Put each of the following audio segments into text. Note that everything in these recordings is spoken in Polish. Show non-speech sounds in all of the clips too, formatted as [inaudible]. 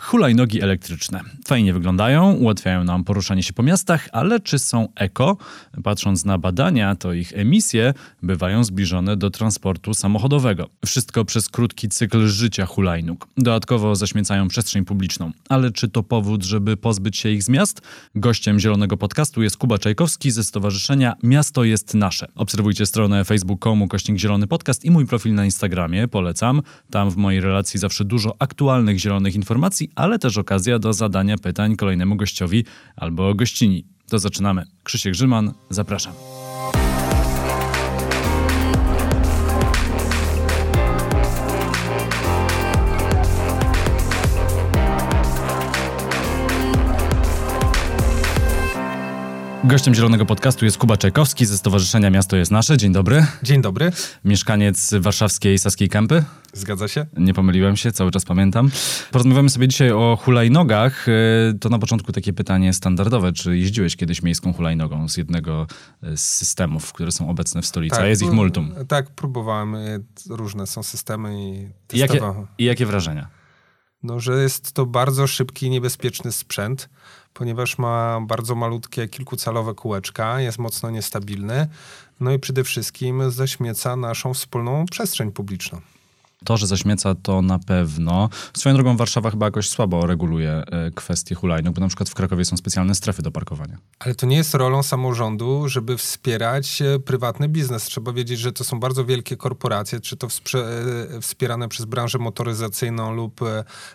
Hulajnogi elektryczne. Fajnie wyglądają, ułatwiają nam poruszanie się po miastach, ale czy są eko? Patrząc na badania, to ich emisje bywają zbliżone do transportu samochodowego. Wszystko przez krótki cykl życia hulajnóg. Dodatkowo zaśmiecają przestrzeń publiczną. Ale czy to powód, żeby pozbyć się ich z miast? Gościem Zielonego Podcastu jest Kuba Czajkowski ze Stowarzyszenia Miasto jest Nasze. Obserwujcie stronę facebook.com kośnik Zielony Podcast i mój profil na Instagramie, polecam. Tam w mojej relacji zawsze dużo aktualnych zielonych informacji ale też okazja do zadania pytań kolejnemu gościowi albo gościni. To zaczynamy. Krzysiek Grzyman, zapraszam. Gościem Zielonego Podcastu jest Kuba Czajkowski ze Stowarzyszenia Miasto jest Nasze. Dzień dobry. Dzień dobry. Mieszkaniec warszawskiej Saskiej Kępy. Zgadza się. Nie pomyliłem się, cały czas pamiętam. Porozmawiamy sobie dzisiaj o hulajnogach. E, to na początku takie pytanie standardowe. Czy jeździłeś kiedyś miejską hulajnogą z jednego z systemów, które są obecne w stolicy? Tak, A jest ich multum. Tak, próbowałem. Różne są systemy i testowałem. Jakie, I jakie wrażenia? No, że jest to bardzo szybki, niebezpieczny sprzęt ponieważ ma bardzo malutkie, kilkucalowe kółeczka, jest mocno niestabilny, no i przede wszystkim zaśmieca naszą wspólną przestrzeń publiczną. To, że zaśmieca, to na pewno. Swoją drogą Warszawa chyba jakoś słabo reguluje e, kwestie hulajnóg, bo na przykład w Krakowie są specjalne strefy do parkowania. Ale to nie jest rolą samorządu, żeby wspierać e, prywatny biznes. Trzeba wiedzieć, że to są bardzo wielkie korporacje, czy to e, wspierane przez branżę motoryzacyjną lub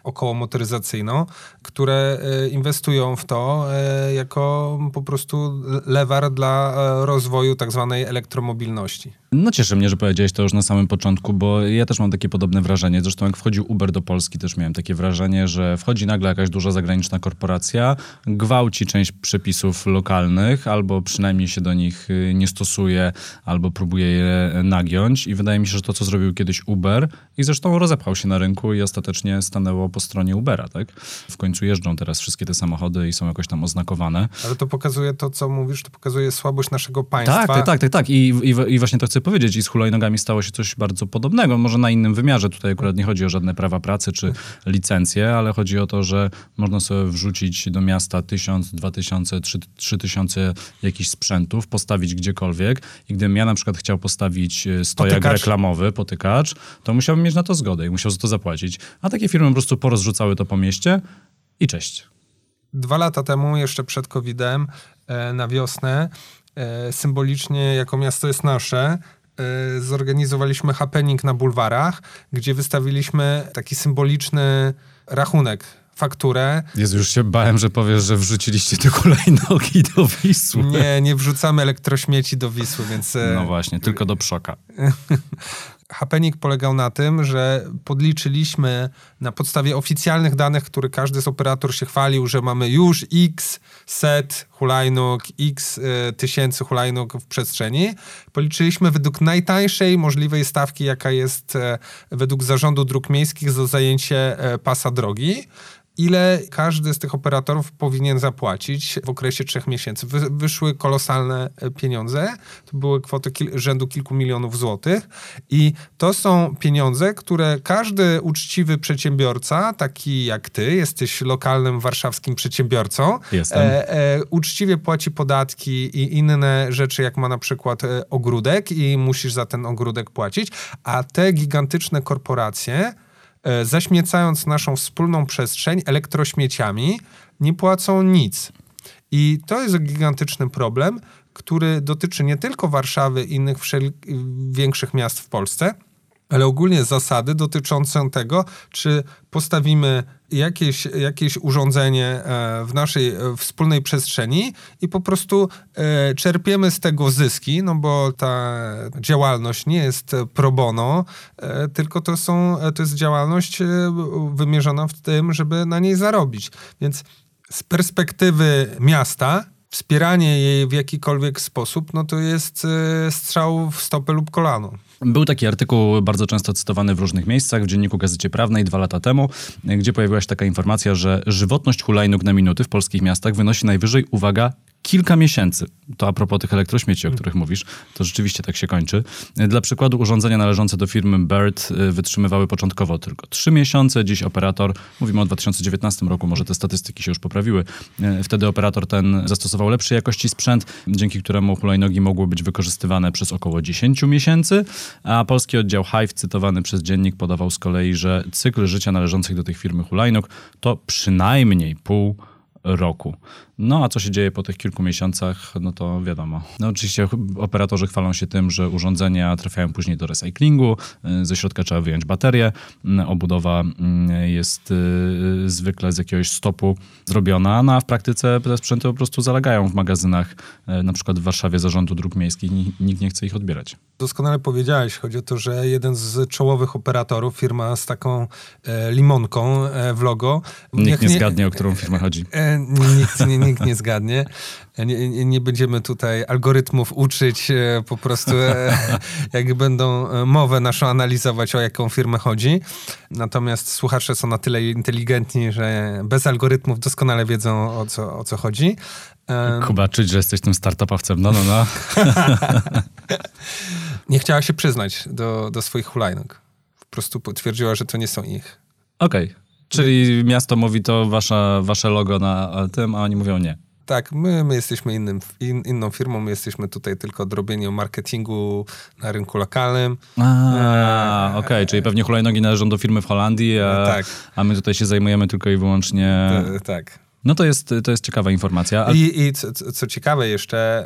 około motoryzacyjną, które inwestują w to jako po prostu lewar dla rozwoju tak zwanej elektromobilności. No cieszy mnie, że powiedziałeś to już na samym początku, bo ja też mam takie podobne wrażenie. Zresztą jak wchodził Uber do Polski, też miałem takie wrażenie, że wchodzi nagle jakaś duża zagraniczna korporacja, gwałci część przepisów lokalnych, albo przynajmniej się do nich y, nie stosuje, albo próbuje je nagiąć. I wydaje mi się, że to, co zrobił kiedyś Uber, i zresztą rozepchał się na rynku i ostatecznie stanęło po stronie Ubera, tak? W końcu jeżdżą teraz wszystkie te samochody i są jakoś tam oznakowane. Ale to pokazuje to, co mówisz, to pokazuje słabość naszego państwa. Tak, tak, tak, tak. tak. I, i, I właśnie to chcę powiedzieć. I z hulajnogami stało się coś bardzo podobnego. Może na innym wymiarze. Tutaj akurat nie chodzi o żadne prawa pracy czy licencje, ale chodzi o to, że można sobie wrzucić do miasta tysiąc, dwa tysiące, trzy tysiące jakichś sprzętów, postawić gdziekolwiek i gdybym ja na przykład chciał postawić e, stojak potykacz. reklamowy, potykacz, to musiałbym mieć na to zgodę i musiał za to zapłacić. A takie firmy po prostu porozrzucały to po mieście i cześć. Dwa lata temu, jeszcze przed COVID-em, e, na wiosnę, symbolicznie jako miasto jest nasze, E, zorganizowaliśmy happening na bulwarach, gdzie wystawiliśmy taki symboliczny rachunek fakturę. Jezu, już się bałem, że powiesz, że wrzuciliście te hulajnogi do Wisły. Nie, nie wrzucamy elektrośmieci do Wisły, więc... E, no właśnie, tylko do Pszoka. [laughs] Happening polegał na tym, że podliczyliśmy na podstawie oficjalnych danych, które każdy z operator się chwalił, że mamy już x set hulajnóg, x y, tysięcy hulajnóg w przestrzeni. Policzyliśmy według najtańszej możliwej stawki, jaka jest y, według Zarządu Dróg Miejskich za zajęcie y, pasa drogi ile każdy z tych operatorów powinien zapłacić w okresie trzech miesięcy. Wy, wyszły kolosalne e, pieniądze, to były kwoty kil, rzędu kilku milionów złotych i to są pieniądze, które każdy uczciwy przedsiębiorca, taki jak ty, jesteś lokalnym warszawskim przedsiębiorcą, Jestem. E, e, uczciwie płaci podatki i inne rzeczy, jak ma na przykład e, ogródek i musisz za ten ogródek płacić, a te gigantyczne korporacje zaśmiecając naszą wspólną przestrzeń elektrośmieciami, nie płacą nic. I to jest gigantyczny problem, który dotyczy nie tylko Warszawy i innych większych miast w Polsce, ale ogólnie zasady dotyczące tego, czy postawimy jakieś, jakieś urządzenie e, w naszej e, wspólnej przestrzeni i po prostu e, czerpiemy z tego zyski, no bo ta działalność nie jest pro bono, tylko to, są, to jest działalność wymierzona w tym, żeby na niej zarobić. Więc z perspektywy miasta wspieranie jej w jakikolwiek sposób, no to jest strzał w stopę lub kolano. Był taki artykuł bardzo często cytowany w różnych miejscach, w Dzienniku Gazecie Prawnej dwa lata temu, gdzie pojawiła się taka informacja, że żywotność hulajnóg na minuty w polskich miastach wynosi najwyżej, uwaga, kilka miesięcy. To a propos tych elektrośmieci, o których mówisz, to rzeczywiście tak się kończy. Dla przykładu urządzenia należące do firmy Bird y, wytrzymywały początkowo tylko 3 miesiące. Dziś operator, mówimy o 2019 roku, może te statystyki się już poprawiły. Y, wtedy operator ten zastosował lepszej jakości sprzęt, dzięki któremu hulajnogi mogły być wykorzystywane przez około 10 miesięcy, a polski oddział Hive cytowany przez dziennik podawał z kolei, że cykl życia należących do tych firmy hulajnóg to przynajmniej pół roku. No a co się dzieje po tych kilku miesiącach, no to wiadomo. No oczywiście operatorzy chwalą się tym, że urządzenia trafiają później do recyklingu, y, ze środka trzeba wyjąć baterię, y, obudowa y, jest zwykle z jakiegoś stopu zrobiona, no a w praktyce te sprzęty po prostu zalegają w magazynach, na przykład w Warszawie Zarządu Dróg Miejskich, nikt nie chce ich odbierać. Doskonale powiedziałeś, chodzi o to, że jeden z czołowych operatorów, firma z taką e, limonką e, w logo... Nikt nie, nie zgadnie, o którą firmę chodzi. E, nikt nie, nikt nie zgadnie. Nie, nie, będziemy tutaj algorytmów uczyć, e, po prostu e, [laughs] jak będą e, mowę naszą analizować, o jaką firmę chodzi. Natomiast słuchacze są na tyle inteligentni, że bez algorytmów doskonale wiedzą, o co, o co chodzi. Kuba, czuć, że jesteś tym startupowcem, no, no, no. [laughs] nie chciała się przyznać do, do swoich hulajnóg. Po prostu potwierdziła, że to nie są ich. Okej. Okay. Czyli miasto mówi to wasza, wasze logo na tym, a oni mówią nie. Tak, my, my jesteśmy innym, in, inną firmą, my jesteśmy tutaj tylko odrobieniu marketingu na rynku lokalnym. A, e, okej, okay, czyli pewnie hulajnogi należą do firmy w Holandii, a, tak. a my tutaj się zajmujemy tylko i wyłącznie... tak. No to jest, to jest ciekawa informacja. I, i co, co, ciekawe jeszcze,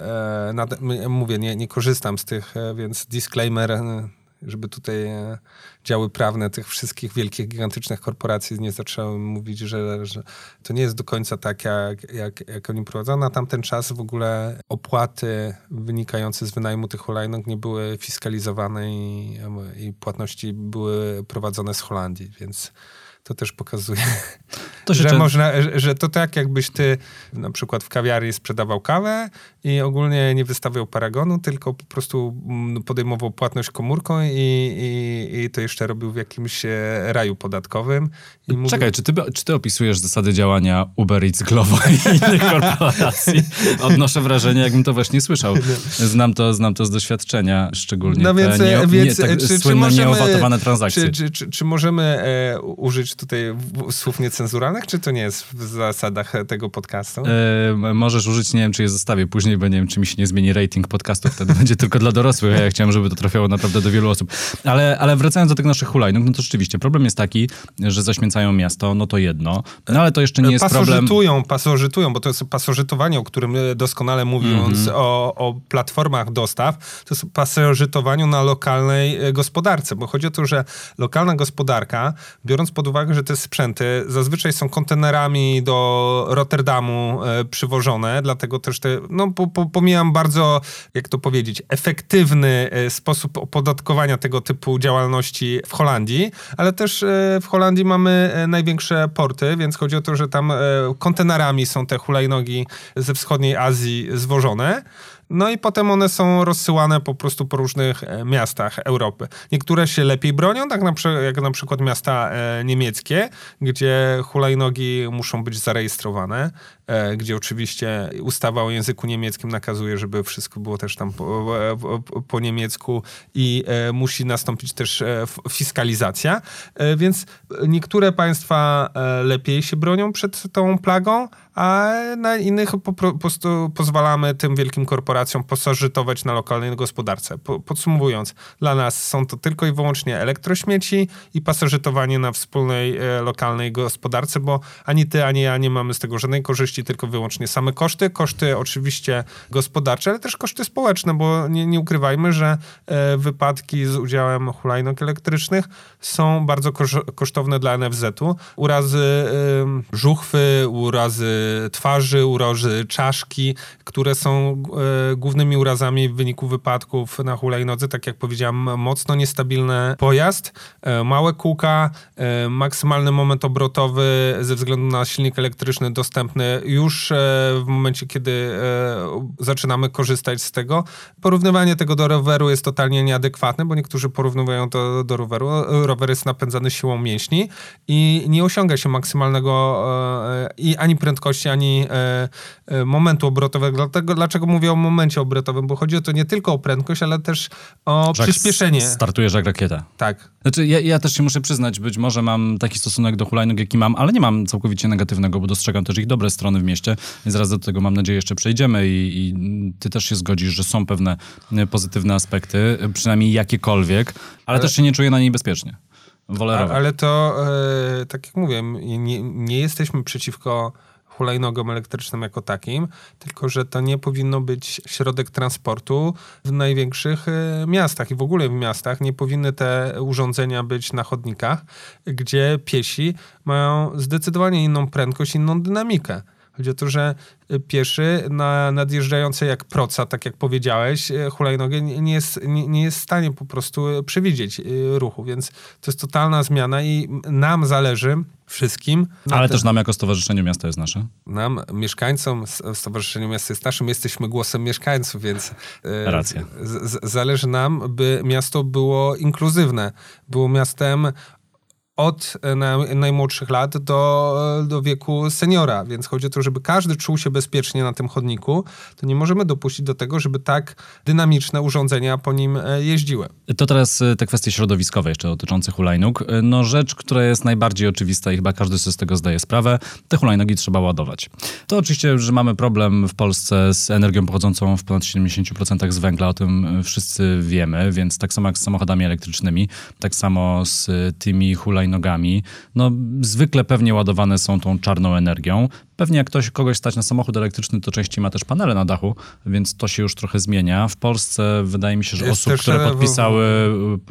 e, nad, mówię, nie, nie korzystam z tych, e, więc disclaimer, e, żeby tutaj e, działy prawne tych wszystkich wielkich, gigantycznych korporacji nie zaczęły mówić, że, że to nie jest do końca tak, jak, jak, jak oni prowadzą. Na tamten czas w ogóle opłaty wynikające z wynajmu tych hulajnóg nie były fiskalizowane i, i płatności były prowadzone z Holandii, więc to też pokazuje, [laughs] to że, można, że to tak jakbyś ty na przykład w kawiarni sprzedawał kawę i ogólnie nie wystawiał paragonu, tylko po prostu mm, podejmował płatność komórką i, i, i to jeszcze robił w jakimś e, raju podatkowym. Czekaj, czy ty, czy ty opisujesz zasady działania Uber Eats, Glovo i innych [laughs] korporacji? Odnoszę wrażenie, jakbym to właśnie słyszał. Znam to, znam to z doświadczenia, szczególnie no więc, te nie, więc, nie, tak czy, słynne czy możemy, transakcje. Czy, czy, czy, czy możemy e, użyć tutaj słów niecenzuralnych, czy to nie jest w zasadach tego podcastu? E, możesz użyć, nie wiem, czy je zostawię później, bo nie wiem, czy mi się nie zmieni rating podcastu, wtedy będzie [laughs] tylko dla dorosłych, a ja chciałem, żeby to trafiało naprawdę do wielu osób. Ale, ale wracając do tych naszych hulajnóg, no to rzeczywiście problem jest taki, że zaśmiecają miasto, no to jedno, no ale to jeszcze nie jest pasożytują, problem... Pasożytują, bo to jest pasożytowanie, o którym doskonale mówiąc mm -hmm. o, o platformach dostaw, to jest pasożytowaniu na lokalnej e, gospodarce, bo chodzi o to, że lokalna gospodarka, biorąc pod uwagę, że te sprzęty zazwyczaj są kontenerami do Rotterdamu e, przywożone, dlatego też te, no po, po, pomijam bardzo, jak to powiedzieć, efektywny e, sposób opodatkowania tego typu działalności w Holandii, ale też e, w Holandii mamy największe porty, więc chodzi o to, że tam kontenerami są te hulajnogi ze wschodniej Azji zwożone. No i potem one są rozsyłane po prostu po różnych e, miastach Europy. Niektóre się lepiej bronią, tak na, jak na przykład miasta e, niemieckie, gdzie hulajnogi muszą być zarejestrowane, gdzie oczywiście ustawa o języku niemieckim nakazuje, żeby wszystko było też tam po, po, po niemiecku i musi nastąpić też fiskalizacja. Więc niektóre państwa lepiej się bronią przed tą plagą, a na innych po, prostu pozwalamy tym wielkim korporacjom pasożytować na lokalnej gospodarce. Po, podsumowując, dla nas są to tylko i wyłącznie elektrośmieci i pasożytowanie na wspólnej e, lokalnej gospodarce, bo ani ty, ani ja nie mamy z tego żadnej korzyści, tylko wyłącznie same koszty. Koszty oczywiście gospodarcze, ale też koszty społeczne, bo nie, nie ukrywajmy, że e, wypadki z udziałem hulajnóg elektrycznych są bardzo kosztowne dla NFZ-u. Urazy e, żuchwy, urazy twarzy, uroży czaszki, które są głównymi urazami w wyniku wypadków na hulajnodze, tak jak powiedziałem, mocno niestabilny pojazd, e, małe kółka, e, maksymalny moment obrotowy ze względu na silnik elektryczny dostępny już e, w momencie, kiedy e, zaczynamy korzystać z tego. Porównywanie tego do roweru jest totalnie nieadekwatne, bo niektórzy porównują to do roweru. Rower jest napędzany siłą mięśni i nie osiąga się maksymalnego e, i ani prędkości, ani momentu obrotowego. Dlatego, dlaczego mówię o momencie obrotowym? Bo chodzi o to nie tylko o prędkość, ale też o przyspieszenie. Startujesz jak rakieta. Tak. Znaczy, ja, ja też się muszę przyznać, być może mam taki stosunek do hulajnóg, jaki mam, ale nie mam całkowicie negatywnego, bo dostrzegam też ich dobre strony w mieście, więc zaraz do tego mam nadzieję jeszcze przejdziemy i, i ty też się zgodzisz, że są pewne e, pozytywne aspekty, e, przynajmniej jakiekolwiek, ale, też się nie czuję na niej bezpiecznie. Wolę A, ale to, e, tak jak mówię, nie, nie jesteśmy przeciwko hulajnogom elektrycznym jako takim, tylko że to nie powinno być środek transportu w największych miastach i w ogóle w miastach. Nie powinny te urządzenia być na chodnikach, gdzie piesi mają zdecydowanie inną prędkość, inną dynamikę. Chodzi o to, że e, pieszy na nadjeżdżający jak proca, tak jak powiedziałeś, e, hulajnogę nie jest, nie, nie jest w stanie po prostu e, przewidzieć ruchu, więc to jest totalna zmiana i nam zależy wszystkim. na Ale te- też nam jako Stowarzyszenie Miasta jest nasze. nam, mieszkańcom s- Stowarzyszenia Miasta jest naszym, jesteśmy głosem mieszkańców, więc Racja. z, z, zależy nam, by miasto było inkluzywne, było miastem od e, na, najmłodszych lat do, do wieku seniora, więc chodzi o to, żeby każdy czuł się bezpiecznie na tym chodniku, to nie możemy dopuścić do tego, żeby tak dynamiczne urządzenia po nim e, jeździły. To teraz e, te kwestie środowiskowe jeszcze dotyczące hulajnóg. E, No rzecz, która jest najbardziej oczywista i chyba każdy sobie z tego zdaje sprawę, te hulajnogi trzeba ładować. To oczywiście, że mamy problem w Polsce z energią pochodzącą w ponad 70% z węgla, o tym e, wszyscy wiemy, więc tak samo jak z samochodami elektrycznymi, tak samo z e, tymi hulajnogami, no zwykle pewnie ładowane są tą czarną energią. Pewnie jak ktoś, kogoś stać na samochód elektryczny, to częściej ma też panele na dachu, więc to się już trochę zmienia. W Polsce wydaje mi się, że Jest osób, też, które podpisały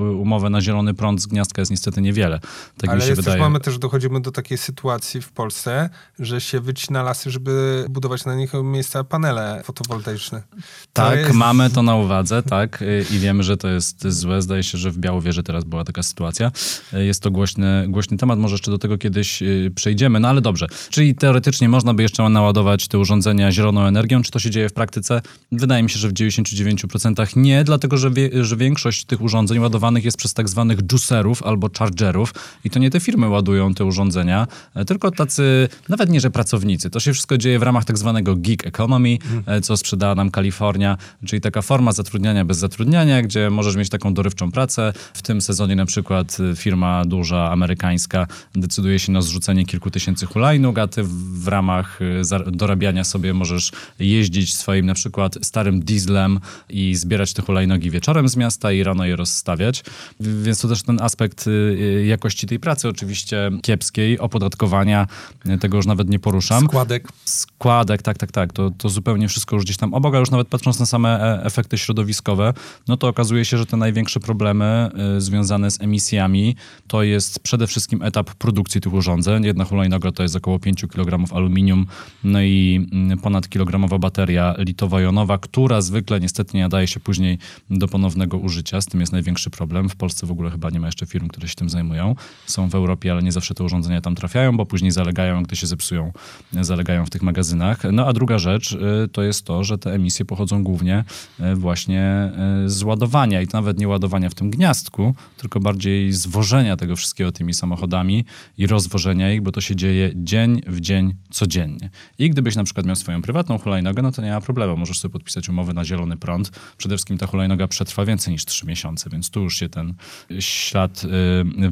y, umowę na zielony prąd z gniazdka jest niestety niewiele. Tak Ale mi się jest też, wydaje. mamy też, dochodzimy do takiej sytuacji w Polsce, że się wycina lasy, żeby budować na nich miejsca panele fotowoltaiczne. To Tak, jest- mamy to na uwadze, tak, y, i wiemy, że to jest złe. Zdaje się, że w Białowieży teraz była taka sytuacja. Y, Jest to głośny, głośny temat, może jeszcze do tego kiedyś przejdziemy, no ale dobrze. Czyli teoretycznie można by jeszcze naładować te urządzenia zieloną energią. Czy to się dzieje w praktyce? Wydaje mi się, że w 99% nie, dlatego że, wie, że większość tych urządzeń ładowanych jest przez tak zwanych juicerów albo chargerów i to nie te firmy ładują te urządzenia, e, tylko tacy, nawet nie, że pracownicy. To się wszystko dzieje w ramach tak zwanego gig economy, e, co sprzedała nam Kalifornia, czyli taka forma zatrudniania bez zatrudniania, gdzie możesz mieć taką dorywczą pracę. W tym sezonie na przykład e, firma duża, amerykańska decyduje się na zrzucenie kilku tysięcy hulajnóg, a ty w w ramach za- dorabiania sobie możesz jeździć swoim na przykład starym dieslem i zbierać te hulajnogi wieczorem z miasta i rano je rozstawiać. Więc to też ten aspekt y, y, jakości tej pracy oczywiście kiepskiej, opodatkowania, y, tego już nawet nie poruszam. Składek. Składek, tak, tak, tak, to, to zupełnie wszystko już gdzieś tam obok, a już nawet patrząc na same e, efekty środowiskowe, no to okazuje się, że te największe problemy y, związane z emisjami to jest przede wszystkim etap produkcji tych urządzeń. Jedna hulajnoga to jest około 5 kg aluminium, no i mm, ponad kilogramowa bateria litowo-jonowa, która zwykle niestety nie nadaje się później do ponownego użycia. Z tym jest największy problem. W Polsce w ogóle chyba nie ma jeszcze firm, które się tym zajmują. Są w Europie, ale nie zawsze te urządzenia tam trafiają, bo później zalegają, gdy się zepsują, zalegają w tych magazynach. No a druga rzecz y, to jest to, że te emisje pochodzą głównie y, właśnie y, z ładowania i to nawet nie ładowania w tym gniazdku, tylko bardziej zwożenia tego wszystkiego tymi samochodami i rozwożenia ich, bo to się dzieje dzień w dzień, codziennie. I gdybyś na przykład miał swoją prywatną hulajnogę, no to nie ma problemu. Możesz sobie podpisać umowę na zielony prąd. Przede wszystkim ta hulajnoga przetrwa więcej niż 3 miesiące, więc tu już się ten ślad y,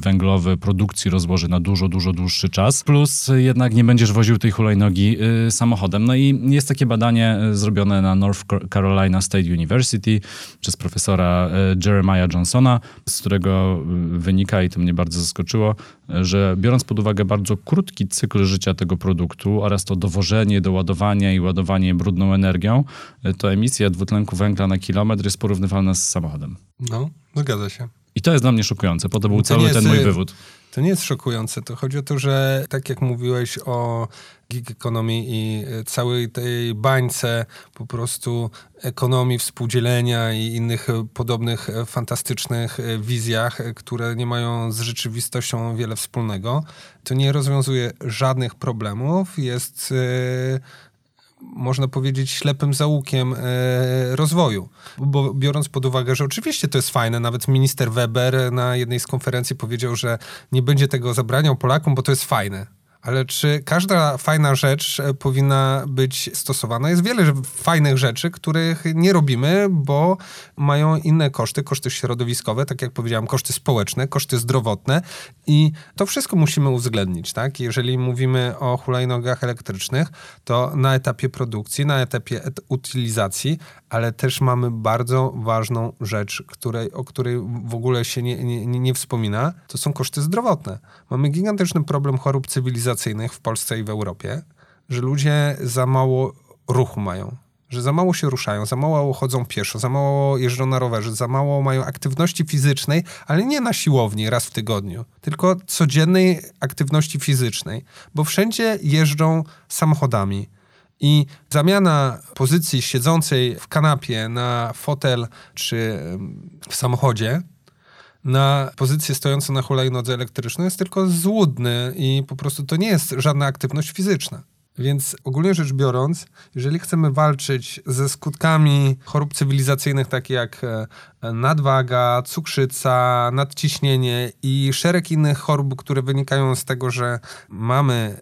węglowy produkcji rozłoży na dużo, dużo dłuższy czas. Plus jednak nie będziesz woził tej hulajnogi y, samochodem. No i jest takie badanie y, zrobione na North Carolina State University przez profesora Jeremiah Johnsona, z którego wynika, i to mnie bardzo zaskoczyło, że biorąc pod uwagę bardzo krótki cykl życia tego produktu oraz to dowożenie, doładowanie i ładowanie brudną energią, to emisja dwutlenku węgla na kilometr jest porównywalna z samochodem. No, zgadza się. I to jest dla mnie szokujące, po to był To cały ten mój y, wywód. To nie jest szokujące. To chodzi o to, że tak jak mówiłeś o gig economy i e, całej tej bańce po prostu ekonomii, współdzielenia i innych e, podobnych e, fantastycznych wizjach, które nie mają z rzeczywistością wiele wspólnego, to nie rozwiązuje żadnych problemów. Jest można powiedzieć, ślepym zaułkiem e, rozwoju. Bo biorąc pod uwagę, że oczywiście to jest fajne, nawet minister Weber na jednej z konferencji powiedział, że nie będzie tego zabraniał Polakom, bo to jest fajne. Ale czy każda fajna rzecz e, powinna być stosowana? Jest wiele fajnych rzeczy, których nie robimy, bo mają inne koszty, koszty środowiskowe, tak jak powiedziałem, koszty społeczne, koszty zdrowotne i to wszystko musimy uwzględnić, tak? Jeżeli mówimy o hulajnogach elektrycznych, to na etapie produkcji, na etapie et utylizacji, ale też mamy bardzo ważną rzecz, której, o której w ogóle się nie, nie, nie wspomina, to są koszty zdrowotne. Mamy gigantyczny problem chorób cywilizacyjnych, w Polsce i w Europie, że ludzie za mało ruchu mają. Że za mało się ruszają, za mało chodzą pieszo, za mało jeżdżą na rowerze, za mało mają aktywności fizycznej, ale nie na siłowni raz w tygodniu, tylko codziennej aktywności fizycznej, bo wszędzie jeżdżą samochodami. I zamiana pozycji siedzącej w kanapie na fotel czy w samochodzie na pozycję stojącą na hulajnodze elektrycznej jest tylko złudny i po prostu to nie jest żadna aktywność fizyczna. Więc ogólnie rzecz biorąc, jeżeli chcemy walczyć ze skutkami chorób cywilizacyjnych, takie jak e, nadwaga, cukrzyca, nadciśnienie i szereg innych chorób, które wynikają z tego, że mamy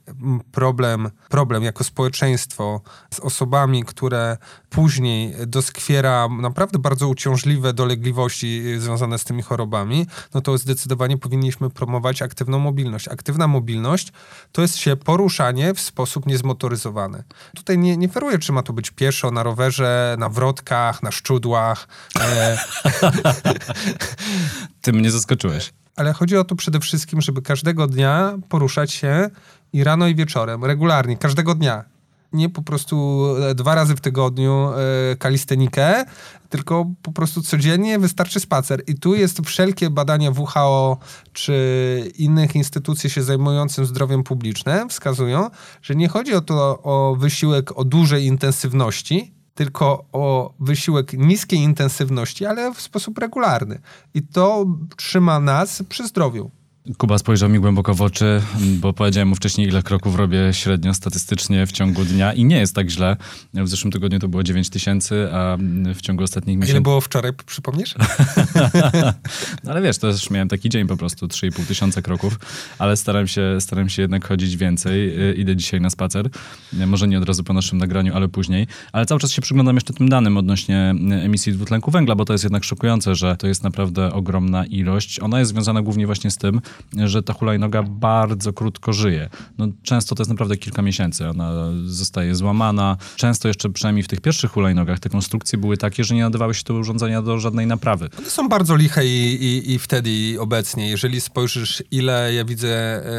problem, problem jako społeczeństwo z osobami, które później doskwiera naprawdę bardzo uciążliwe dolegliwości związane z tymi chorobami, no to zdecydowanie powinniśmy promować aktywną mobilność. Aktywna mobilność to jest się poruszanie w sposób niezwykły zmotoryzowany. Tutaj nie, nie feruję, czy ma to być pieszo, na rowerze, na wrotkach, na szczudłach. E... Ty mnie zaskoczyłeś. Ale chodzi o to przede wszystkim, żeby każdego dnia poruszać się i rano i wieczorem, regularnie, każdego dnia nie po prostu e, dwa razy w tygodniu e, kalistenikę, tylko po prostu codziennie wystarczy spacer. I tu jest wszelkie badania WHO czy innych instytucji się zajmujących zdrowiem publicznym wskazują, że nie chodzi o to o wysiłek o dużej intensywności, tylko o wysiłek niskiej intensywności, ale w sposób regularny. I to trzyma nas przy zdrowiu. Kuba spojrzał mi głęboko w oczy, bo powiedziałem mu wcześniej, ile kroków robię średnio statystycznie w ciągu dnia i nie jest tak źle. W zeszłym tygodniu to było 9 tysięcy, a w ciągu ostatnich miesięcy... Ile było wczoraj, przypomnisz? [laughs] [laughs] no, ale wiesz, to też miałem taki dzień po prostu, 3,5 tysiąca kroków, ale staram się, staram się jednak chodzić więcej. Y, idę dzisiaj na spacer, może nie od razu po naszym nagraniu, ale później. Ale cały czas się przyglądam jeszcze tym danym odnośnie emisji dwutlenku węgla, bo to jest jednak szokujące, że to jest naprawdę ogromna ilość. Ona jest związana głównie właśnie z tym, że ta hulajnoga bardzo krótko żyje. No, często to jest naprawdę kilka miesięcy. Ona zostaje złamana. Często jeszcze przynajmniej w tych pierwszych hulajnogach te konstrukcje były takie, że nie nadawały się te urządzenia do żadnej naprawy. One są bardzo liche i, i, i wtedy i obecnie. Jeżeli spojrzysz, ile ja widzę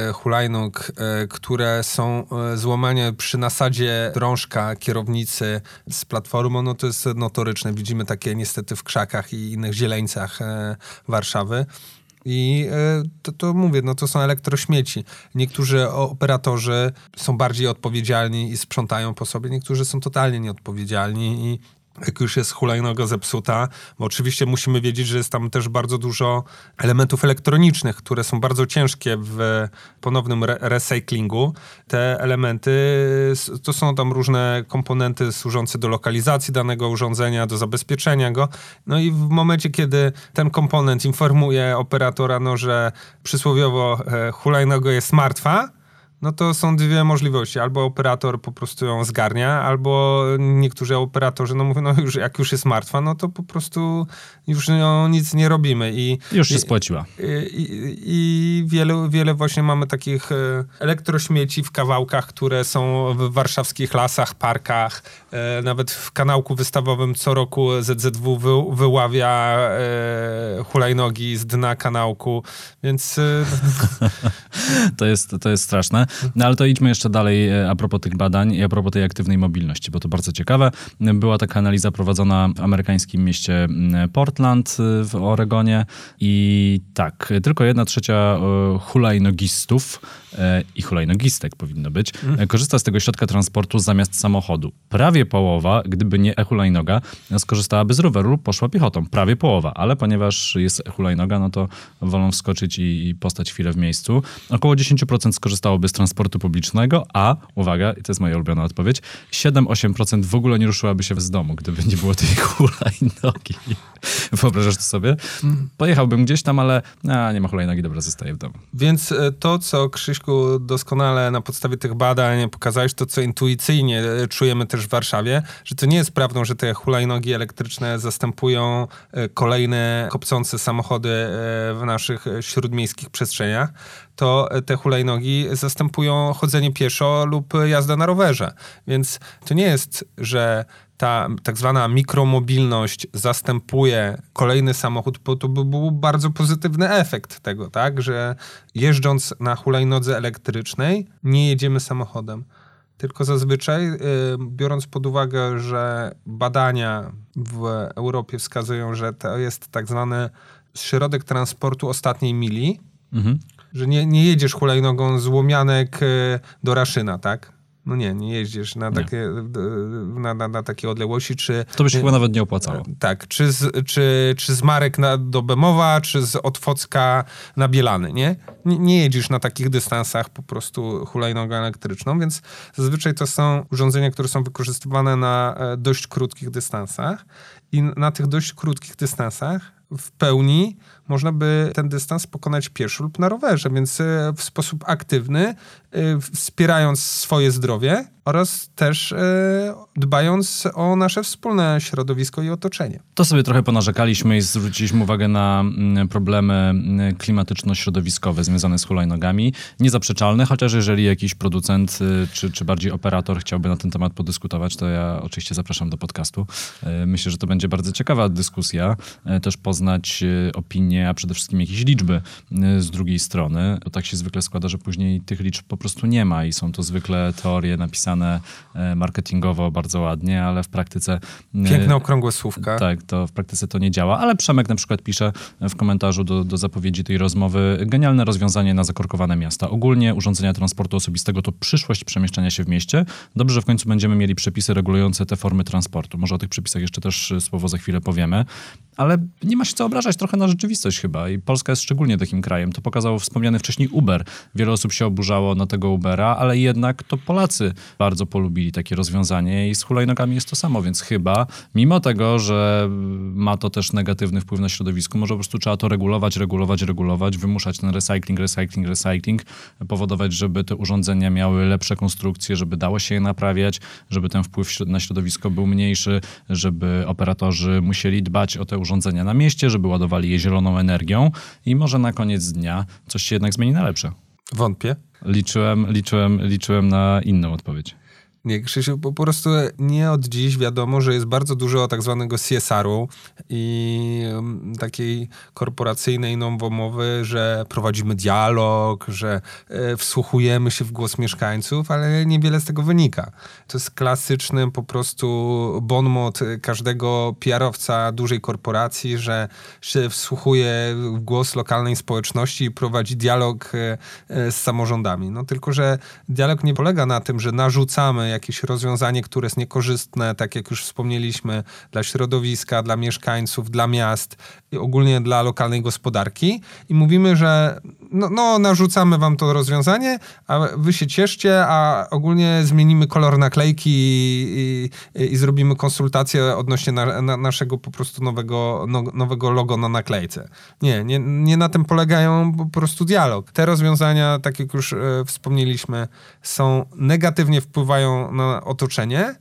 e, hulajnóg, e, które są e, złamane przy nasadzie drążka kierownicy z platformą, no to jest notoryczne. Widzimy takie niestety w krzakach i innych zieleńcach Warszawy. I e, to, to mówię, no to są elektrośmieci. Niektórzy operatorzy są bardziej odpowiedzialni i sprzątają po sobie, niektórzy są totalnie nieodpowiedzialni i jak już jest hulajnoga zepsuta, bo oczywiście musimy wiedzieć, że jest tam też bardzo dużo elementów elektronicznych, które są bardzo ciężkie w ponownym re recyklingu. Te elementy to są tam różne komponenty służące do lokalizacji danego urządzenia, do zabezpieczenia go. No i w momencie, kiedy ten komponent informuje operatora, no, że przysłowiowo e, hulajnoga jest martwa, no to są dwie możliwości. Albo operator po prostu ją zgarnia, albo niektórzy operatorzy no mówią, no już, jak już jest martwa, no to po prostu już no, nic nie robimy. I, już się i, spłaciła. I, i, I, wiele, wiele właśnie mamy takich e, elektrośmieci w kawałkach, które są w warszawskich lasach, parkach. E, nawet w kanałku wystawowym co roku ZZW wy, wyławia e, hulajnogi z dna kanałku, więc... [laughs] to, jest, to jest straszne. No ale to idźmy jeszcze dalej e, a propos tych badań i a propos tej aktywnej mobilności, bo to bardzo ciekawe. Była taka analiza prowadzona w amerykańskim mieście mm, Portland e, w Oregonie i tak, tylko jedna trzecia e, hulajnogistów i hulajnogistek powinno być, korzysta z tego środka transportu zamiast samochodu. Prawie połowa, gdyby nie e-hulajnoga, skorzystałaby z roweru lub poszła piechotą. Prawie połowa, ale ponieważ jest hulajnoga, no to wolą wskoczyć i, i postać chwilę w miejscu. Około 10% skorzystałoby z transportu publicznego, a, uwaga, i to jest moja ulubiona odpowiedź, 7-8% w ogóle nie ruszyłaby się z domu, gdyby nie było tej [laughs] hulajnogi. Wyobrażasz to sobie? Pojechałbym gdzieś tam, ale a, nie ma hulajnogi, dobra, zostaję w domu. Więc e, to, co Krzyśku doskonale na podstawie tych badań pokazałeś, to co intuicyjnie e, czujemy też w Warszawie, że to nie jest prawdą, że te hulajnogi elektryczne zastępują e, kolejne kopcące samochody w naszych śródmiejskich przestrzeniach, to te hulajnogi zastępują chodzenie pieszo lub jazdę na rowerze. Więc to nie jest, że ta tak zwana mikromobilność zastępuje kolejny samochód, bo to by był bardzo pozytywny efekt tego, tak, że jeżdżąc na hulajnodze elektrycznej nie jedziemy samochodem. Tylko zazwyczaj, y, biorąc pod uwagę, że badania w Europie wskazują, że to jest tak zwany środek transportu ostatniej mili, mhm. Że nie, nie jedziesz hulajnogą z Łomianek y, do Raszyna, tak? No nie, nie jeździsz na, nie. Takie, na, na, na, takie odległości, czy... To by się chyba nawet nie opłacało. Tak, czy z, czy, czy z Marek na, do Bemowa, czy z Otwocka na Bielany, nie? nie? Nie jedziesz na takich dystansach po prostu hulajnogą elektryczną, więc zazwyczaj to są urządzenia, które są wykorzystywane na e, dość krótkich dystansach i na tych dość krótkich dystansach w pełni można by ten dystans pokonać pieszo lub na rowerze, więc e, w sposób aktywny, e, wspierając swoje zdrowie oraz też e, dbając o nasze wspólne środowisko i otoczenie. To sobie trochę ponarzekaliśmy i zwróciliśmy uwagę na mm, problemy mm, klimatyczno-środowiskowe związane z hulajnogami. Niezaprzeczalne, chociaż jeżeli jakiś producent czy, czy bardziej operator chciałby na ten temat podyskutować, to ja oczywiście zapraszam do podcastu. Myślę, że to będzie bardzo ciekawa dyskusja, też poznać opinie a przede wszystkim jakieś liczby y, z drugiej strony. To tak się zwykle składa, że później tych liczb po prostu nie ma i są to zwykle teorie napisane y, marketingowo bardzo ładnie, ale w praktyce... Y, Piękne okrągłe słówka. Tak, to w praktyce to nie działa, ale Przemek na przykład pisze w komentarzu do, do zapowiedzi tej rozmowy genialne rozwiązanie na zakorkowane miasta. Ogólnie urządzenia transportu osobistego to przyszłość przemieszczania się w mieście. Dobrze, że w końcu będziemy mieli przepisy regulujące te formy transportu. Może o tych przepisach jeszcze też słowo za chwilę powiemy, ale nie ma się co obrażać trochę na rzeczywistość chyba i Polska jest szczególnie takim krajem. To pokazał wspomniany wcześniej Uber. Wiele osób się oburzało na tego Ubera, ale jednak to Polacy bardzo polubili takie rozwiązanie i z hulajnogami jest to samo, więc chyba mimo tego, że ma to też negatywny wpływ na środowisko, może po prostu trzeba to regulować, regulować, regulować, wymuszać ten recycling, recycling, recycling, powodować, żeby te urządzenia miały lepsze konstrukcje, żeby dało się je naprawiać, żeby ten wpływ na środowisko był mniejszy, żeby operatorzy musieli dbać o te urządzenia na mieście, żeby ładowali je zieloną energią i może na koniec dnia coś się jednak zmieni na lepsze. Wątpię. Liczyłem, liczyłem, liczyłem na inną odpowiedź. Nie, Krzysiu, po prostu nie od dziś wiadomo, że jest bardzo dużo tak zwanego CSR-u i takiej korporacyjnej nowomowy, że prowadzimy dialog, że e, wsłuchujemy się w głos mieszkańców, ale niewiele z tego wynika. To jest klasyczny po prostu bon mot każdego PR-owca dużej korporacji, że się wsłuchuje w głos lokalnej społeczności i prowadzi dialog e, e, z samorządami. No tylko, że dialog nie polega na tym, że narzucamy jakieś rozwiązanie, które jest niekorzystne, tak jak już wspomnieliśmy, dla środowiska, dla mieszkańców, dla miast ogólnie dla lokalnej gospodarki. I mówimy, że no, no narzucamy wam to rozwiązanie, a wy się cieszcie, a ogólnie zmienimy kolor naklejki i, i, i zrobimy konsultację odnośnie na, na naszego po prostu nowego, no, nowego logo na naklejce. Nie, nie, nie na tym polegają po prostu dialog. Te rozwiązania, tak jak już e, wspomnieliśmy, są negatywnie wpływają na otoczenie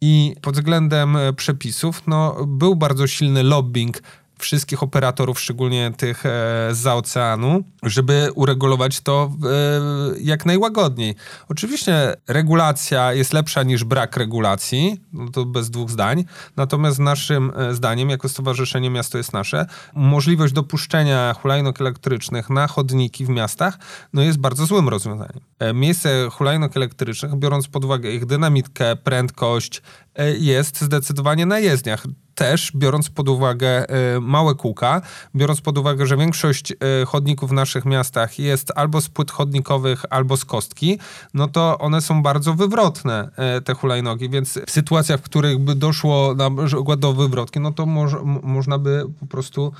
i pod względem e, przepisów no, był bardzo silny lobbying wszystkich operatorów, szczególnie tych e, za oceanu, żeby uregulować to e, jak najłagodniej. Oczywiście regulacja jest lepsza niż brak regulacji, no to bez dwóch zdań, natomiast naszym e, zdaniem, jako Stowarzyszenie Miasto jest Nasze, możliwość dopuszczenia hulajnóg elektrycznych na chodniki w miastach no jest bardzo złym rozwiązaniem. E, miejsce hulajnóg elektrycznych, biorąc pod uwagę ich dynamikę, prędkość, e, jest zdecydowanie na jezdniach też biorąc pod uwagę y, małe kółka, biorąc pod uwagę, że większość y, chodników w naszych miastach jest albo z płyt chodnikowych, albo z kostki, no to one są bardzo wywrotne, y, te hulajnogi, więc w sytuacjach, w których by doszło na przykład do wywrotki, no to moż, można by po prostu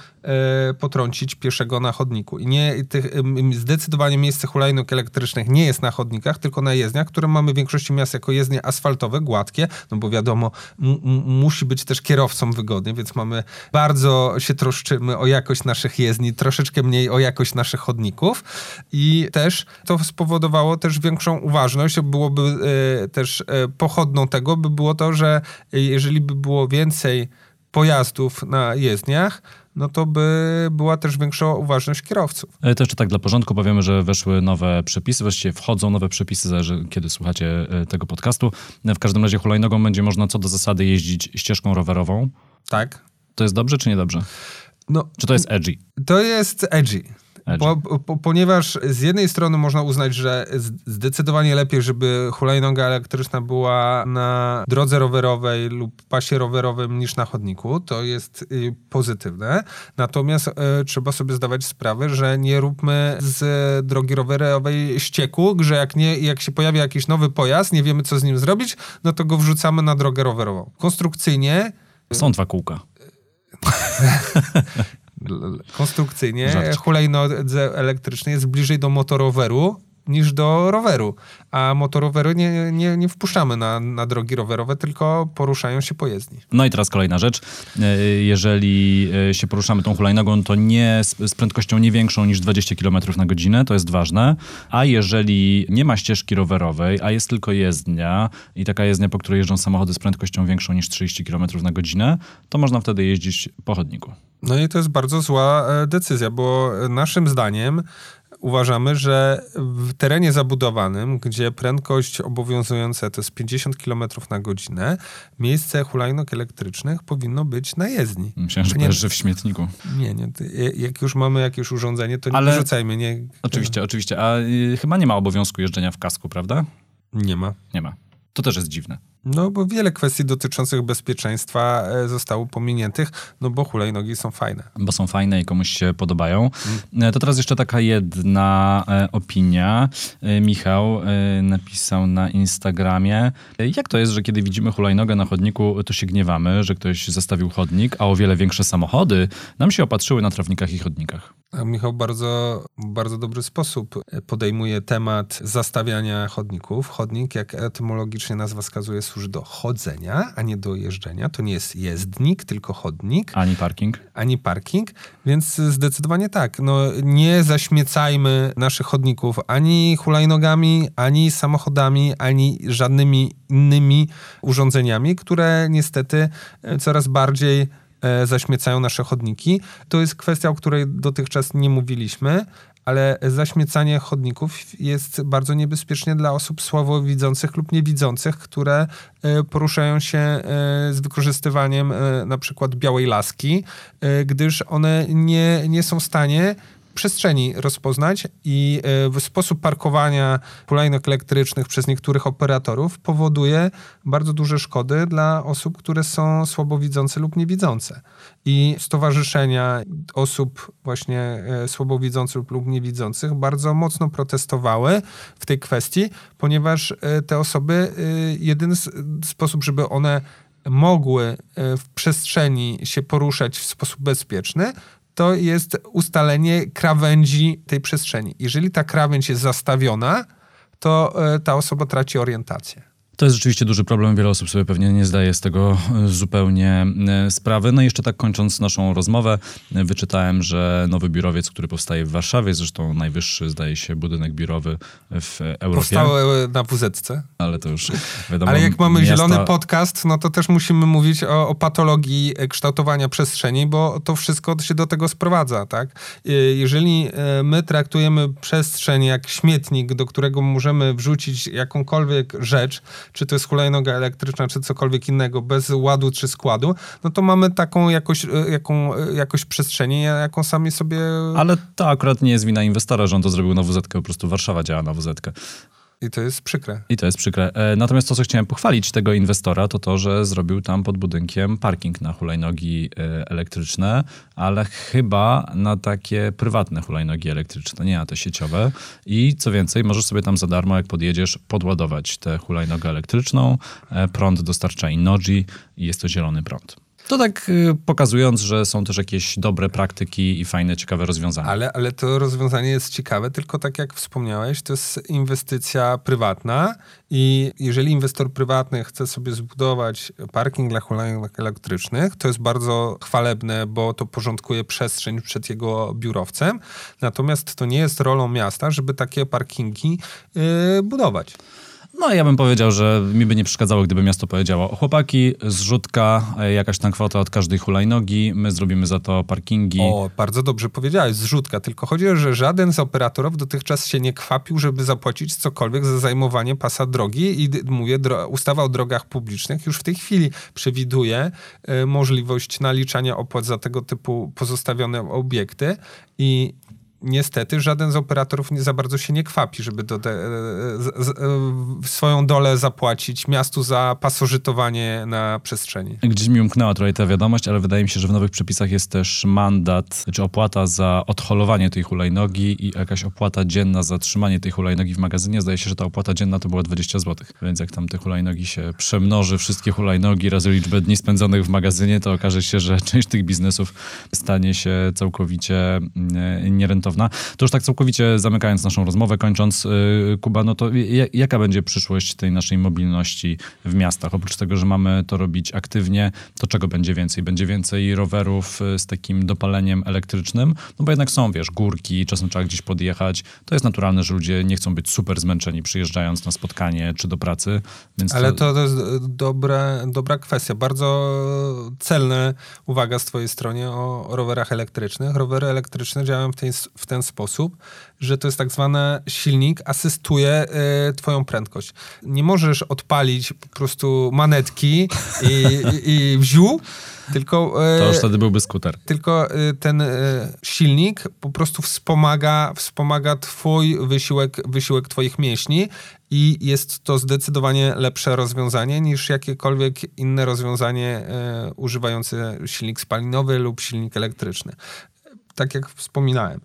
potrącić pieszego na chodniku. I nie, tych, zdecydowanie miejsce hulajnóg elektrycznych nie jest na chodnikach, tylko na jezdniach, które mamy w większości miast jako jezdnie asfaltowe, gładkie, no bo wiadomo, musi być też kierowcą są wygodnie, więc mamy bardzo się troszczymy o jakość naszych jezdni, troszeczkę mniej o jakość naszych chodników i też to spowodowało też większą uważność. Byłoby y, też y, pochodną tego by było to, że jeżeli by było więcej pojazdów na jezdniach, no to by była też większa uważność kierowców. E, to jeszcze tak dla porządku powiemy, że weszły nowe przepisy, właściwie wchodzą nowe przepisy, zależy kiedy słuchacie e, tego podcastu. W każdym razie hulajnogą będzie można co do zasady jeździć ścieżką rowerową. Tak. To jest dobrze czy niedobrze? No, czy to jest edgy? To jest edgy. Po, po, ponieważ z jednej strony można uznać, że zdecydowanie lepiej, żeby hulajnoga elektryczna była na drodze rowerowej lub pasie rowerowym niż na chodniku. To jest y, pozytywne. Natomiast y, trzeba sobie zdawać sprawę, że nie róbmy z drogi rowerowej ścieku, że jak, nie, jak się pojawia jakiś nowy pojazd, nie wiemy co z nim zrobić, no to go wrzucamy na drogę rowerową. Konstrukcyjnie są dwa kółka. [laughs] konstrukcyjnie hulajnodze elektrycznej jest bliżej do motoroweru niż do roweru. A motorowery nie, nie, nie wpuszczamy na, na drogi rowerowe, tylko poruszają się po jezdni. No i teraz kolejna rzecz. E, jeżeli e, się poruszamy tą hulajnogą, to nie z, z prędkością nie większą niż 20 km na godzinę, to jest ważne. A jeżeli nie ma ścieżki rowerowej, a jest tylko jezdnia i taka jezdnia, po której jeżdżą samochody z prędkością większą niż 30 km na godzinę, to można wtedy jeździć po chodniku. No i to jest bardzo zła e, decyzja, bo naszym zdaniem uważamy, że w terenie zabudowanym, gdzie prędkość obowiązująca to jest 50 km na godzinę, miejsce hulajnóg elektrycznych powinno być na jezdni. Myślałem, że, nie, że w śmietniku. Nie, nie. Jak już mamy jakieś urządzenie, to nie Ale... wyrzucajmy. Nie... Oczywiście, oczywiście. A y, chyba nie ma obowiązku jeżdżenia w kasku, prawda? Nie ma. Nie ma. To też jest dziwne. No, bo wiele kwestii dotyczących bezpieczeństwa e, zostało pominiętych, no bo hulajnogi są fajne. Bo są fajne i komuś się podobają. Mm. To teraz jeszcze taka jedna e, opinia. Michał napisał na Instagramie, jak to jest, że kiedy widzimy hulajnogę na chodniku, to się gniewamy, że ktoś zastawił chodnik, a o wiele większe samochody nam się opatrzyły na trawnikach i chodnikach. Michał bardzo, bardzo dobry sposób podejmuje temat zastawiania chodników. Chodnik, jak etymologicznie nazwa wskazuje, służy do chodzenia, a nie do jeżdżenia. To nie jest jezdnik, tylko chodnik. Ani parking. Ani parking, więc zdecydowanie tak. No, nie zaśmiecajmy naszych chodników ani hulajnogami, ani samochodami, ani żadnymi innymi urządzeniami, które niestety coraz bardziej E, zaśmiecają nasze chodniki. To jest kwestia, o której dotychczas nie mówiliśmy, ale zaśmiecanie chodników jest bardzo niebezpieczne dla osób słabowidzących lub niewidzących, które e, poruszają się e, z wykorzystywaniem na przykład białej laski, gdyż one nie, nie są w stanie przestrzeni rozpoznać i e, sposób parkowania hulajnóg elektrycznych przez niektórych operatorów powoduje bardzo duże szkody dla osób, które są słabowidzące lub niewidzące. I stowarzyszenia osób właśnie e, słabowidzących lub niewidzących bardzo mocno protestowały w tej kwestii, ponieważ e, te osoby, jedyny sposób, żeby one mogły w przestrzeni się poruszać w sposób bezpieczny, to jest ustalenie krawędzi tej przestrzeni. Jeżeli ta krawędź jest zastawiona, to e, ta osoba traci orientację. To jest rzeczywiście duży problem. Wiele osób sobie pewnie nie zdaje z tego e, zupełnie e, sprawy. No i jeszcze tak kończąc naszą rozmowę, wyczytałem, że nowy biurowiec, który powstaje w Warszawie, zresztą najwyższy, zdaje się, budynek biurowy w Europie. Powstał na WZC. ale to już wiadomo. Ale jak mamy miasta... zielony podcast, no to też musimy mówić o, o, patologii kształtowania przestrzeni, bo to wszystko się do tego sprowadza, tak? Jeżeli my traktujemy przestrzeń jak śmietnik, do którego możemy wrzucić jakąkolwiek rzecz, czy to jest hulajnoga elektryczna, czy cokolwiek innego, bez ładu czy składu, no to mamy taką jakość, jaką, jakość przestrzeni, jaką sami sobie... Ale to akurat nie jest wina inwestora, że on to zrobił na WZ, po prostu Warszawa działa na WZ. I to jest przykre. I to jest przykre. E, natomiast to, co chciałem pochwalić tego inwestora, to to, że zrobił tam pod budynkiem parking na hulajnogi e, elektryczne, ale chyba na takie prywatne hulajnogi elektryczne, nie na te sieciowe. I co więcej, możesz sobie tam za darmo, jak podjedziesz, podładować tę hulajnogę elektryczną. E, prąd dostarcza Innoji i jest to zielony prąd. To tak y, pokazując, że są też jakieś dobre praktyki i fajne, ciekawe rozwiązania. Ale, ale to rozwiązanie jest ciekawe, tylko tak jak wspomniałeś, to jest inwestycja prywatna i jeżeli inwestor prywatny chce sobie zbudować parking dla hulajnóg elektrycznych, to jest bardzo chwalebne, bo to porządkuje przestrzeń przed jego biurowcem. Natomiast to nie jest rolą miasta, żeby takie parkingi yy, budować. No ja bym powiedział, że mi by nie przeszkadzało, gdyby miasto powiedziało chłopaki, zrzutka, e, jakaś tam kwota od każdej hulajnogi, my zrobimy za to parkingi. O, bardzo dobrze powiedziałeś, zrzutka, tylko chodzi o że żaden z operatorów dotychczas się nie kwapił, żeby zapłacić cokolwiek za zajmowanie pasa drogi i mówię, ustawa o drogach publicznych już w tej chwili przewiduje y, możliwość naliczania opłat za tego typu pozostawione obiekty i niestety żaden z operatorów nie za bardzo się nie kwapi, żeby do z, z, swoją dolę zapłacić miastu za pasożytowanie na przestrzeni. Gdzieś mi umknęła tutaj ta wiadomość, ale wydaje mi się, że w nowych przepisach jest też mandat, czy opłata za odholowanie tej hulajnogi i jakaś opłata dzienna za trzymanie tej hulajnogi w magazynie. Zdaje się, że ta opłata dzienna to była 20 zł. Więc jak tam te hulajnogi się przemnoży, wszystkie hulajnogi razy liczbę dni spędzonych w magazynie, to okaże się, że [laughs] część tych biznesów stanie się całkowicie mm, to już tak całkowicie zamykając naszą rozmowę, kończąc, yy, Kuba, no to jaka będzie przyszłość tej naszej mobilności w miastach? Oprócz tego, że mamy to robić aktywnie, to czego będzie więcej? Będzie więcej rowerów y, z takim dopaleniem elektrycznym? No bo jednak są, wiesz, górki, czasem trzeba gdzieś podjechać. To jest naturalne, że ludzie nie chcą być super zmęczeni przyjeżdżając na spotkanie czy do pracy. Ale to... to, jest dobre, dobra kwestia. Bardzo celne uwaga z twojej strony o rowerach elektrycznych. Rowery elektryczne działają w tej, w ten sposób, że to jest tak zwany silnik, asystuje y, twoją prędkość. Nie możesz odpalić po prostu manetki i, i, i wziu, tylko... Y, to już wtedy byłby skuter. Tylko y, ten silnik po prostu wspomaga, wspomaga twój wysiłek, wysiłek twoich mięśni i jest to zdecydowanie lepsze rozwiązanie niż jakiekolwiek inne rozwiązanie używające silnik spalinowy lub silnik elektryczny. Tak jak wspominałem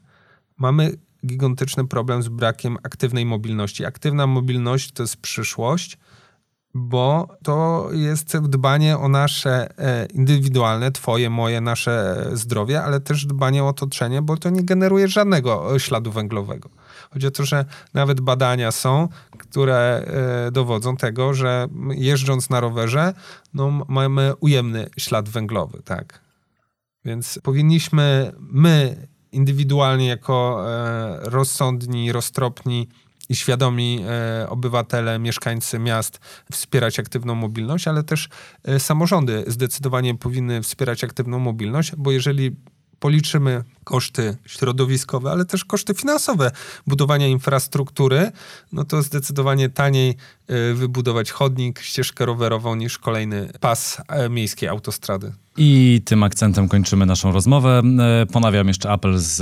mamy gigantyczny problem z brakiem aktywnej mobilności. Aktywna mobilność to jest przyszłość, bo to jest dbanie o nasze e, indywidualne, twoje, moje, nasze zdrowie, ale też dbanie o otoczenie, bo to nie generuje żadnego śladu węglowego. Chodzi o to, że nawet badania są, które e, dowodzą tego, że jeżdżąc na rowerze, no, mamy ujemny ślad węglowy, tak. Więc powinniśmy my indywidualnie jako e, rozsądni, roztropni i świadomi e, obywatele, mieszkańcy miast wspierać aktywną mobilność, ale też e, samorządy zdecydowanie powinny wspierać aktywną mobilność, bo jeżeli policzymy koszty środowiskowe, ale też koszty finansowe budowania infrastruktury, no to zdecydowanie taniej wybudować chodnik, ścieżkę rowerową niż kolejny pas miejskiej autostrady. I tym akcentem kończymy naszą rozmowę. E, ponawiam jeszcze apel z,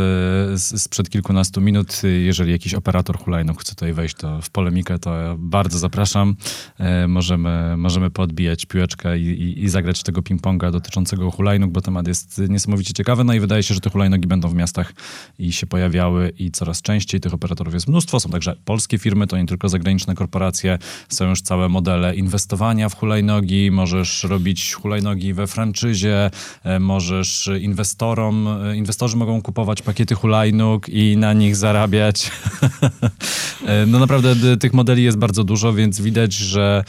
z, sprzed kilkunastu minut. Jeżeli jakiś operator hulajnóg chce tutaj wejść to w polemikę, to bardzo zapraszam. E, możemy, możemy podbijać piłeczkę i, i, i zagrać tego ping-ponga dotyczącego hulajnóg, bo temat jest niesamowicie ciekawy. No i wydaje się, że te hulajnogi będą w miastach i się pojawiały i coraz częściej. Tych operatorów jest mnóstwo. Są także polskie firmy, to nie tylko zagraniczne korporacje. Są już całe modele inwestowania w hulajnogi. Możesz robić hulajnogi we franczyzie e, możesz inwestorom, e, inwestorzy mogą kupować pakiety hulajnóg i na nich zarabiać. [laughs] E, no naprawdę tych modeli jest bardzo dużo, więc widać, że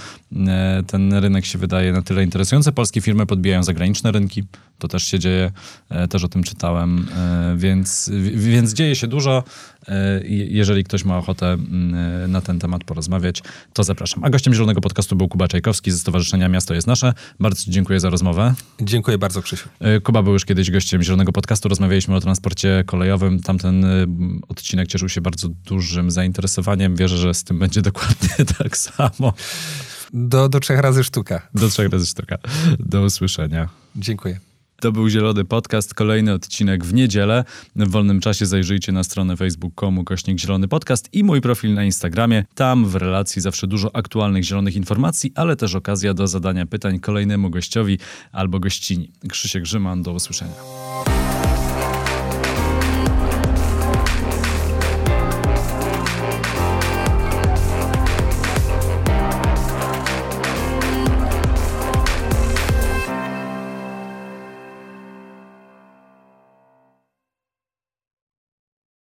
ten rynek się wydaje na tyle interesujący. Polskie firmy podbijają zagraniczne rynki. To też się dzieje, też o tym czytałem, więc, więc dzieje się dużo. Jeżeli ktoś ma ochotę na ten temat porozmawiać, to zapraszam. A gościem Zielonego Podcastu był Kuba Czajkowski ze Stowarzyszenia Miasto jest Nasze. Bardzo dziękuję za rozmowę. Dziękuję bardzo, Krzysiu. E, Kuba był już kiedyś gościem Zielonego Podcastu. Rozmawialiśmy o transporcie kolejowym. Tamten e, odcinek cieszył się bardzo dużym zainteresowaniem. Wierzę, że z tym będzie dokładnie [laughs] tak samo. Do, do trzech razy sztuka. Do trzech razy sztuka. Do usłyszenia. Dziękuję. To był Zielony Podcast, kolejny odcinek w niedzielę. W wolnym czasie zajrzyjcie na stronę facebook.com kośnik Zielony Podcast i mój profil na Instagramie. Tam w relacji zawsze dużo aktualnych zielonych informacji, ale też okazja do zadania pytań kolejnemu gościowi albo gościni. Krzysiek Grzyman, do usłyszenia.